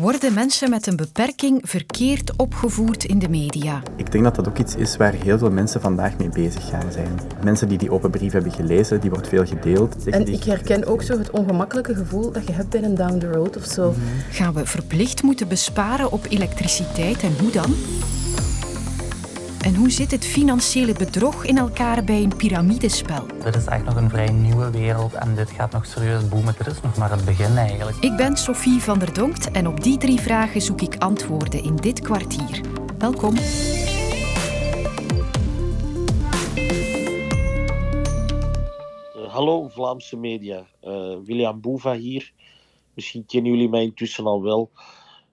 Worden mensen met een beperking verkeerd opgevoerd in de media? Ik denk dat dat ook iets is waar heel veel mensen vandaag mee bezig gaan zijn. Mensen die die open brief hebben gelezen, die wordt veel gedeeld. En ik herken ook zo het ongemakkelijke gevoel dat je hebt bij een down the road of zo. Gaan we verplicht moeten besparen op elektriciteit en hoe dan? En hoe zit het financiële bedrog in elkaar bij een piramidespel? Dit is echt nog een vrij nieuwe wereld en dit gaat nog serieus boomen. Dit is nog maar het begin eigenlijk. Ik ben Sophie van der Donkt en op die drie vragen zoek ik antwoorden in dit kwartier. Welkom. hallo Vlaamse media, uh, William Boeva hier. Misschien kennen jullie mij intussen al wel.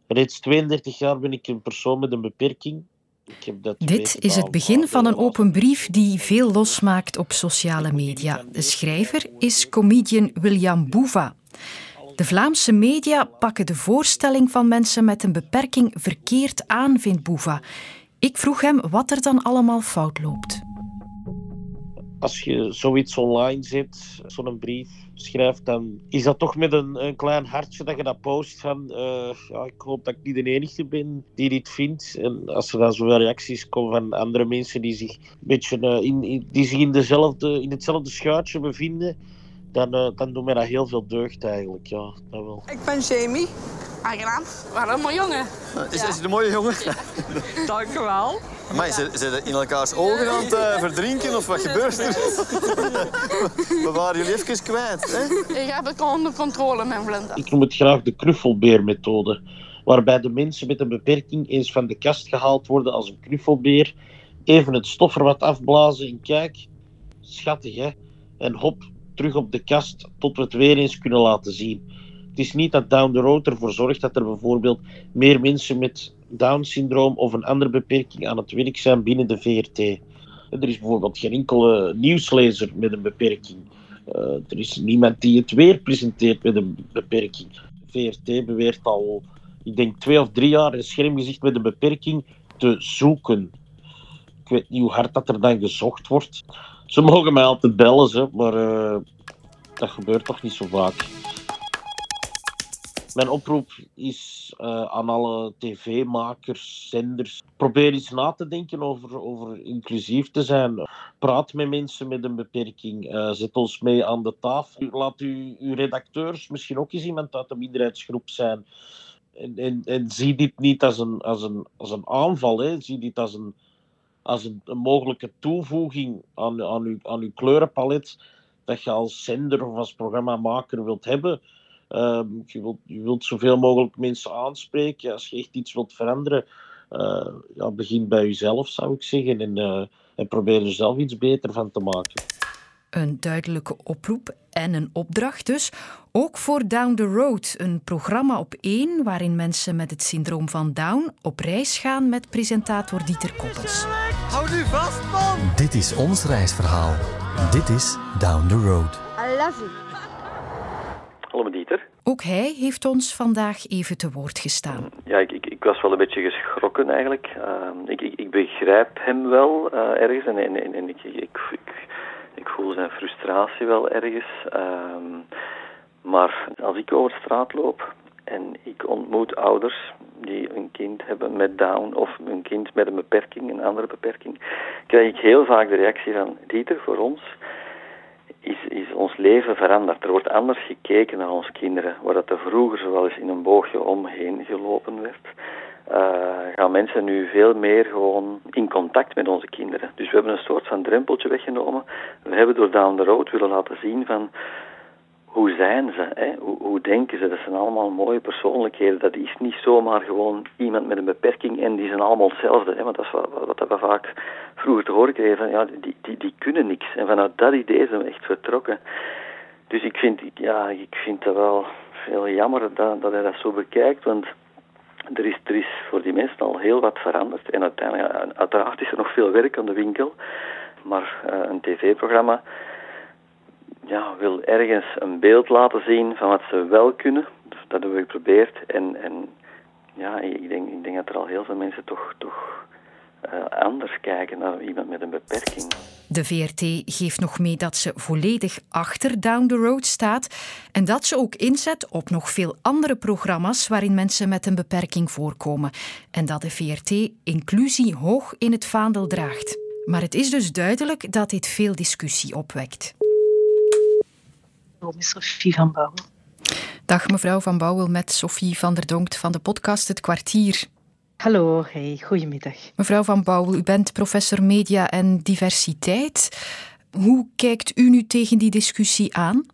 Reeds 32 jaar ben ik een persoon met een beperking. Dit is het begin van een open brief die veel losmaakt op sociale media. De schrijver is comedian William Boeva. De Vlaamse media pakken de voorstelling van mensen met een beperking verkeerd aan, vindt Boeva. Ik vroeg hem wat er dan allemaal fout loopt. Als je zoiets online zet, zo'n brief, schrijft, dan is dat toch met een, een klein hartje dat je dat post van uh, ja, ik hoop dat ik niet de enige ben die dit vindt. En als er dan zoveel reacties komen van andere mensen die zich een beetje uh, in, die zich in, dezelfde, in hetzelfde schuitje bevinden, dan, uh, dan doet mij dat heel veel deugd eigenlijk. Ja, dat wel. Ik ben Jamie. Aangenaam. Wat een mooie jongen. Is, is het een mooie jongen? Ja. Dank u wel. Maar ze, ze in elkaars ogen aan het uh, verdrinken of wat gebeurt er? We waren jullie even kwijt. Hè? Ik heb het onder controle, mijn Vlinda. Ik noem het graag de knuffelbeermethode. Waarbij de mensen met een beperking eens van de kast gehaald worden als een knuffelbeer. Even het stof er wat afblazen en kijk, schattig hè. En hop, terug op de kast tot we het weer eens kunnen laten zien. Het is niet dat Down the Road ervoor zorgt dat er bijvoorbeeld meer mensen met Down-syndroom of een andere beperking aan het werk zijn binnen de VRT. Er is bijvoorbeeld geen enkele nieuwslezer met een beperking. Uh, er is niemand die het weer presenteert met een beperking. VRT beweert al, ik denk twee of drie jaar, een schermgezicht met een beperking te zoeken. Ik weet niet hoe hard dat er dan gezocht wordt. Ze mogen mij altijd bellen, ze, maar uh, dat gebeurt toch niet zo vaak. Mijn oproep is uh, aan alle tv-makers, zenders. Probeer eens na te denken over, over inclusief te zijn. Praat met mensen met een beperking. Uh, zet ons mee aan de tafel. Laat u, uw redacteurs misschien ook eens iemand uit de minderheidsgroep zijn. En, en, en zie dit niet als een, als een, als een aanval. Hè. Zie dit als een, als een, een mogelijke toevoeging aan, aan, uw, aan uw kleurenpalet dat je als zender of als programmamaker wilt hebben. Ehm, je, wilt, je wilt zoveel mogelijk mensen aanspreken. Als je echt iets wilt veranderen, uh, ja, begin bij jezelf, zou ik zeggen. En, uh, en probeer er zelf iets beter van te maken. Een duidelijke oproep en een opdracht dus. Ook voor Down the Road, een programma op één waarin mensen met het syndroom van Down op reis gaan met presentator Dieter Koppels. Hou nu vast, man! Dit is ons reisverhaal. Dit is Down the Road. I love you. Dieter. Ook hij heeft ons vandaag even te woord gestaan. Ja, ik, ik, ik was wel een beetje geschrokken eigenlijk. Uh, ik, ik, begrijp hem wel uh, ergens en, en, en ik, voel zijn frustratie wel ergens. Uh, maar als ik over straat loop en ik ontmoet ouders die een kind hebben met Down of een kind met een beperking, een andere beperking, krijg ik heel vaak de reactie van Dieter, voor ons is, is ons leven veranderd. Er wordt anders gekeken naar onze kinderen. Waar dat er vroeger zo wel eens in een boogje omheen gelopen werd, uh, gaan mensen nu veel meer gewoon in contact met onze kinderen. Dus we hebben een soort van drempeltje weggenomen. We hebben door Down the Road willen laten zien van hoe zijn ze? Hè? Hoe, denken ze? Dat zijn allemaal mooie persoonlijkheden. Dat is niet zomaar gewoon iemand met een beperking en die zijn allemaal hetzelfde. Hè? Want dat is wat, we vaak vroeger te horen kregen. ja, die, die, die kunnen niks. En vanuit dat idee zijn we echt vertrokken. Dus ik vind, ja, ik vind dat wel veel jammer dat, dat hij dat zo bekijkt. Want er is, er is voor die mensen al heel wat veranderd. En uiteindelijk, uiteraard is er nog veel werk aan de winkel. Maar uh, een tv-programma ja, wil ergens een beeld laten zien van wat ze wel kunnen. Dus dat hebben we geprobeerd. En, en ja, ik denk, ik denk dat er al heel veel mensen toch, toch anders kijken naar iemand met een beperking. De VRT geeft nog mee dat ze volledig achter Down the Road staat en dat ze ook inzet op nog veel andere programma's waarin mensen met een beperking voorkomen. En dat de VRT inclusie hoog in het vaandel draagt. Maar het is dus duidelijk dat dit veel discussie opwekt. Sophie van Bouwel. Dag mevrouw Van Bouwel met Sophie van der Donkt van de podcast Het Kwartier. Hallo, hey, goedemiddag. Mevrouw Van Bouwel, u bent professor media en diversiteit. Hoe kijkt u nu tegen die discussie aan?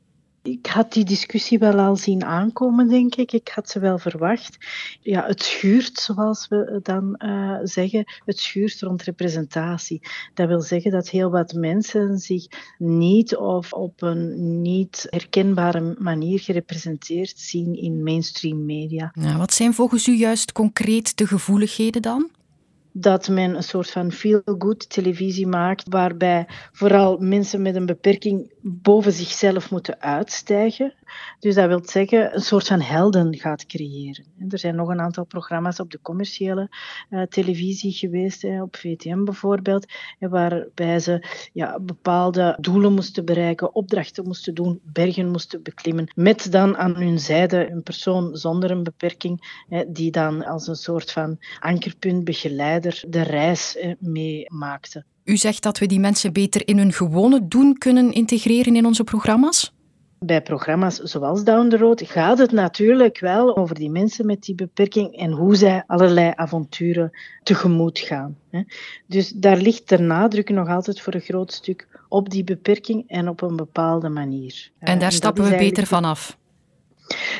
Ik had die discussie wel al zien aankomen, denk ik. Ik had ze wel verwacht. Ja, het schuurt, zoals we dan uh, zeggen, het schuurt rond representatie. Dat wil zeggen dat heel wat mensen zich niet of op een niet herkenbare manier gerepresenteerd zien in mainstream media. Nou, wat zijn volgens u juist concreet de gevoeligheden dan? dat men een soort van feel-good televisie maakt, waarbij vooral mensen met een beperking boven zichzelf moeten uitstijgen. Dus dat wil zeggen een soort van helden gaat creëren. Er zijn nog een aantal programma's op de commerciële uh, televisie geweest, hè, op VTM bijvoorbeeld, waarbij ze ja, bepaalde doelen moesten bereiken, opdrachten moesten doen, bergen moesten beklimmen, met dan aan hun zijde een persoon zonder een beperking, hè, die dan als een soort van ankerpunt, begeleider de reis meemaakte. U zegt dat we die mensen beter in hun gewone doen kunnen integreren in onze programma's? Bij programma's zoals Down the Road gaat het natuurlijk wel over die mensen met die beperking en hoe zij allerlei avonturen tegemoet gaan. Dus daar ligt de nadruk nog altijd voor een groot stuk op die beperking en op een bepaalde manier. En daar stappen we beter vanaf.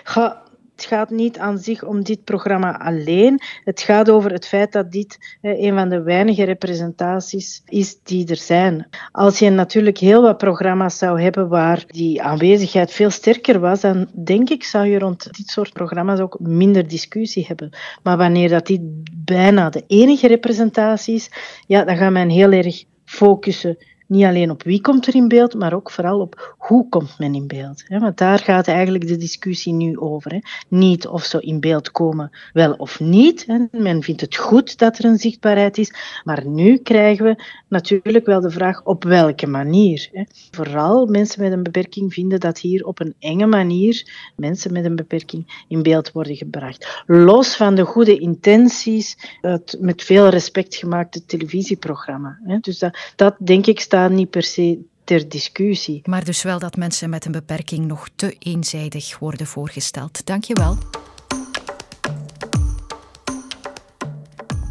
Ga, het gaat niet aan zich om dit programma alleen. Het gaat over het feit dat dit een van de weinige representaties is die er zijn. Als je natuurlijk heel wat programma's zou hebben waar die aanwezigheid veel sterker was, dan denk ik zou je rond dit soort programma's ook minder discussie hebben. Maar wanneer dat dit bijna de enige representatie is, ja, dan gaat men heel erg focussen niet alleen op wie komt er in beeld, maar ook vooral op hoe komt men in beeld. Want daar gaat eigenlijk de discussie nu over. Niet of ze in beeld komen, wel of niet. Men vindt het goed dat er een zichtbaarheid is, maar nu krijgen we natuurlijk wel de vraag op welke manier. Vooral mensen met een beperking vinden dat hier op een enge manier mensen met een beperking in beeld worden gebracht. Los van de goede intenties, het met veel respect gemaakte televisieprogramma. Dus dat, dat denk ik staat niet per se ter discussie. Maar dus wel dat mensen met een beperking nog te eenzijdig worden voorgesteld. Dank je wel.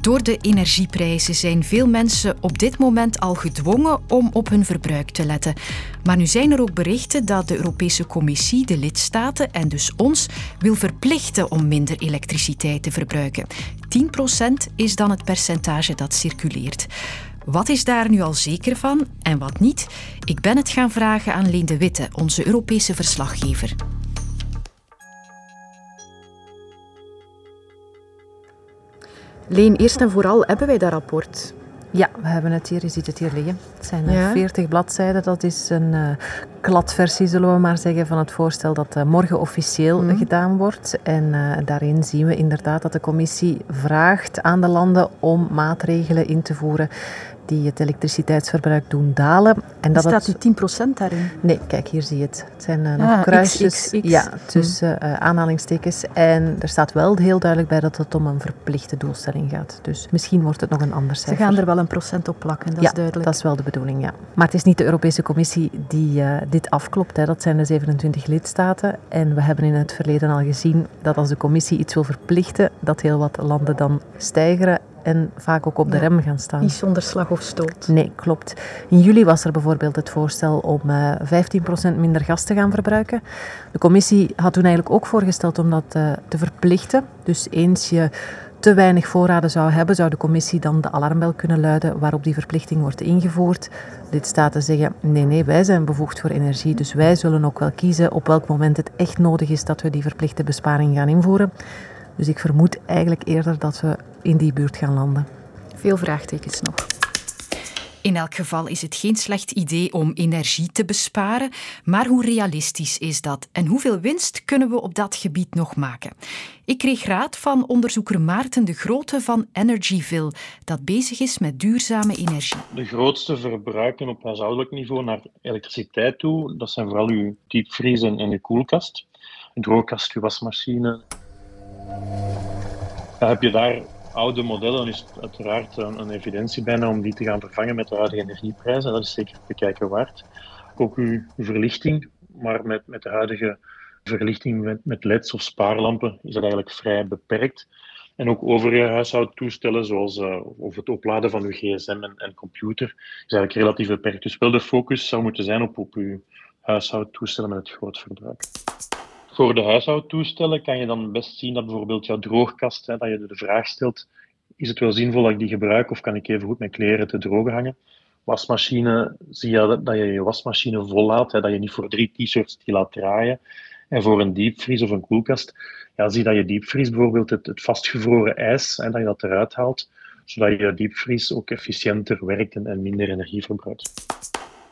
Door de energieprijzen zijn veel mensen op dit moment al gedwongen om op hun verbruik te letten. Maar nu zijn er ook berichten dat de Europese Commissie de lidstaten en dus ons wil verplichten om minder elektriciteit te verbruiken. 10% is dan het percentage dat circuleert. Wat is daar nu al zeker van en wat niet? Ik ben het gaan vragen aan Leen de Witte, onze Europese verslaggever. Leen, eerst en vooral hebben wij dat rapport. Ja, we hebben het hier, je ziet het hier liggen. Het zijn ja. 40 bladzijden. Dat is een uh, kladversie, zullen we maar zeggen, van het voorstel dat uh, morgen officieel mm. gedaan wordt. En uh, daarin zien we inderdaad dat de commissie vraagt aan de landen om maatregelen in te voeren die het elektriciteitsverbruik doen dalen. En dat Staat u 10% daarin? Nee, kijk, hier zie je het. Het zijn uh, nog ah, kruisjes Ja, tussen uh, aanhalingstekens. En er staat wel heel duidelijk bij dat het om een verplichte doelstelling gaat. Dus misschien wordt het nog een ander cijfer. Ze gaan er wel een procent op plakken, dat ja, is duidelijk. dat is wel de bedoeling, ja. Maar het is niet de Europese Commissie die uh, dit afklopt. Hè. Dat zijn de 27 lidstaten. En we hebben in het verleden al gezien dat als de Commissie iets wil verplichten, dat heel wat landen dan stijgeren en vaak ook op de rem gaan staan. Niet zonder slag of stoot. Nee, klopt. In juli was er bijvoorbeeld het voorstel om uh, eh, 15% minder gas te gaan verbruiken. De commissie had toen eigenlijk ook voorgesteld om dat uh, te verplichten. Dus eens je te weinig voorraden zou hebben, zou de commissie dan de alarmbel kunnen luiden waarop die verplichting wordt ingevoerd. Lidstaten zeggen, nee, nee, wij zijn bevoegd voor energie, dus wij zullen ook wel kiezen op welk moment het echt nodig is dat we die verplichte besparing gaan invoeren. Dus ik vermoed eigenlijk eerder dat we in die buurt gaan landen. Veel vraagtekens nog. In elk geval is het geen slecht idee om energie te besparen, maar hoe realistisch is dat en hoeveel winst kunnen we op dat gebied nog maken? Ik kreeg raad van onderzoeker Maarten de Grote van Energyville, dat bezig is met duurzame energie. De grootste verbruiken op huishoudelijk niveau naar elektriciteit toe, dat zijn vooral uw diepvries en uw koelkast. Een droogkast, uw wasmachine. Dan heb je daar oude modellen, is het uiteraard een, een, evidentie bijna om die te gaan vervangen met de huidige energieprijzen. Dat is zeker bekijken waard. Ook uw, verlichting, maar met, met de huidige verlichting met, met LED's of spaarlampen is dat eigenlijk vrij beperkt. En ook overige huishoudtoestellen, zoals uh, of het opladen van uw gsm en, en, computer, is eigenlijk relatief beperkt. Dus wel de focus zou moeten zijn op, op uw huishoudtoestellen met het groot verbruik. Voor de huishoudtoestellen kan je dan best zien dat bijvoorbeeld jouw droogkast, hè, dat je de vraag stelt, is het wel zinvol dat ik die gebruik of kan ik even goed mijn kleren te drogen hangen? Wasmachine, zie je dat je je wasmachine vollaat, hè, dat je niet voor drie t-shirts die laat draaien. En voor een diepvries of een koelkast, ja, zie dat je diepvries bijvoorbeeld het, het vastgevroren ijs, hè, dat je dat eruit haalt, zodat je diepvries ook efficiënter werkt en, en minder energie verbruikt.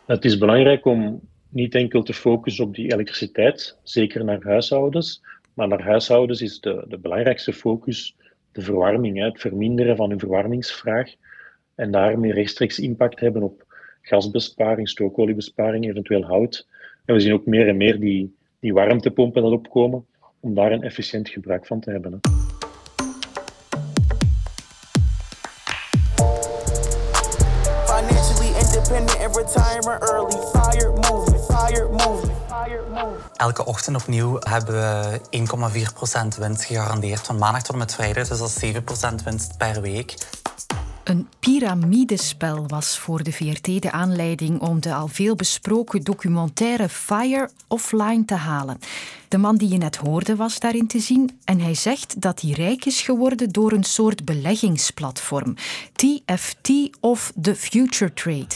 Het is belangrijk om niet enkel te focussen op die elektriciteit, zeker naar huishoudens, maar naar huishoudens is de, de belangrijkste focus de verwarming, hè, het verminderen van hun verwarmingsvraag en daarmee rechtstreeks impact hebben op gasbesparing, stookoliebesparing, eventueel hout. En we zien ook meer en meer die, die warmtepompen dat opkomen, om daar een efficiënt gebruik van te hebben. Hè. Elke ochtend opnieuw hebben we 1,4% winst gegarandeerd van maandag tot en met vrijdag. Dus dat is 7% winst per week. Een piramidespel was voor de VRT de aanleiding om de al veel besproken documentaire Fire offline te halen. De man die je net hoorde was daarin te zien en hij zegt dat hij rijk is geworden door een soort beleggingsplatform, TFT of the Future Trade.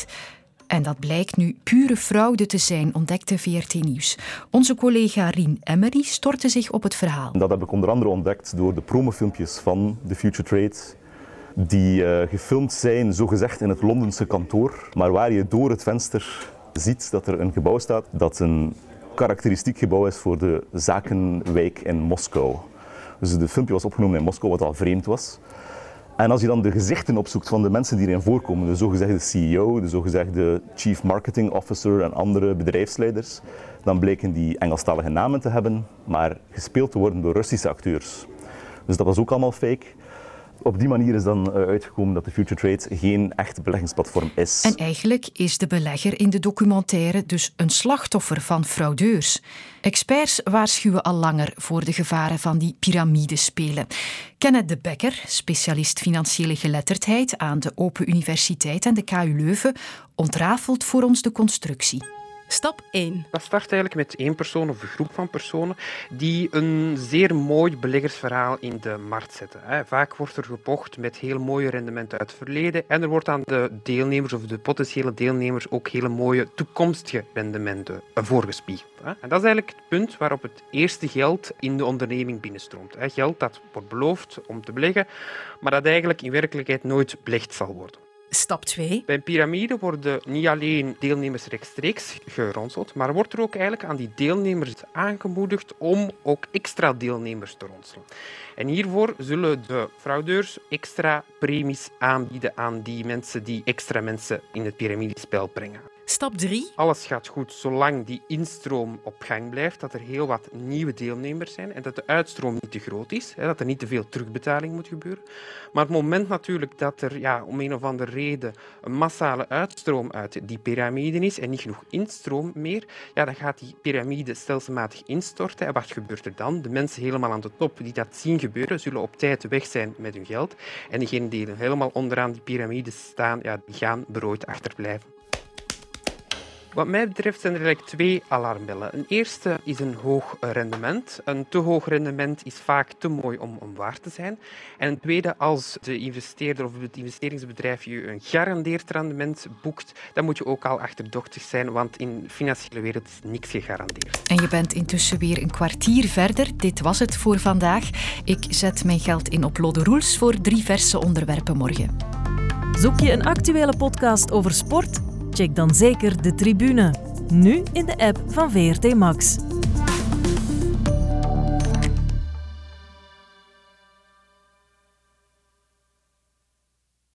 En dat blijkt nu pure fraude te zijn, ontdekte VRT Nieuws. Onze collega Rien Emery stortte zich op het verhaal. Dat heb ik onder andere ontdekt door de promofilmpjes van The Future Trade die uh, gefilmd zijn, zogezegd in het Londense kantoor, maar waar je door het venster ziet dat er een gebouw staat dat een karakteristiek gebouw is voor de zakenwijk in Moskou. Dus de filmpje was opgenomen in Moskou, wat al vreemd was. En als je dan de gezichten opzoekt van de mensen die erin voorkomen, de zogezegde CEO, de zogezegde Chief Marketing Officer en andere bedrijfsleiders, dan bleken die Engelstalige namen te hebben, maar gespeeld te worden door Russische acteurs. Dus dat was ook allemaal fake op die manier is dan eh, uitgekomen dat de Future Trade geen echt beleggingsplatform is. En eigenlijk is de belegger in de documentaire dus een slachtoffer van fraudeurs. Experts waarschuwen al langer voor de gevaren van die piramidespelen. Kenneth de Becker, specialist financiële geletterdheid aan de Open Universiteit en de KU Leuven, ontrafelt voor ons de constructie. Stap 1. Dat start eigenlijk met één persoon of een groep van personen die een zeer mooi beleggersverhaal in de markt zetten. Vaak wordt er gepocht met heel mooie rendementen uit het verleden en er wordt aan de deelnemers of de potentiële deelnemers ook hele mooie toekomstige rendementen voorgespiegeld. En dat is eigenlijk het punt waarop het eerste geld in de onderneming binnenstroomt. Geld dat wordt beloofd om te beleggen, maar dat eigenlijk in werkelijkheid nooit belegd zal worden. Stap 2. Bij een piramide worden niet alleen deelnemers rechtstreeks geronseld, maar wordt er ook eigenlijk aan die deelnemers aangemoedigd om ook extra deelnemers te ronselen. En hiervoor zullen de fraudeurs extra premies aanbieden aan die mensen die extra mensen in het piramidespel brengen. Stap 3. Alles gaat goed zolang die instroom op gang blijft, dat er heel wat nieuwe deelnemers zijn en dat de uitstroom niet te groot is, dat er niet te veel terugbetaling moet gebeuren. Maar het moment natuurlijk dat er ja, om een of andere reden een massale uitstroom uit die piramide is en niet genoeg instroom meer, ja, dan gaat die piramide stelselmatig instorten. En wat gebeurt er dan? De mensen helemaal aan de top die dat zien gebeuren, zullen op tijd weg zijn met hun geld. En diegenen die helemaal onderaan die piramide staan, ja, die gaan berooid achterblijven. Wat mij betreft zijn er eigenlijk twee alarmbellen. Een eerste is een hoog rendement. Een te hoog rendement is vaak te mooi om, om waar te zijn. En een tweede, als de investeerder of het investeringsbedrijf je een garandeerd rendement boekt, dan moet je ook al achterdochtig zijn, want in de financiële wereld is niks gegarandeerd. En je bent intussen weer een kwartier verder. Dit was het voor vandaag. Ik zet mijn geld in op Lode Roels voor drie verse onderwerpen morgen. Zoek je een actuele podcast over sport? Check dan zeker de tribune. Nu in de app van VRT Max.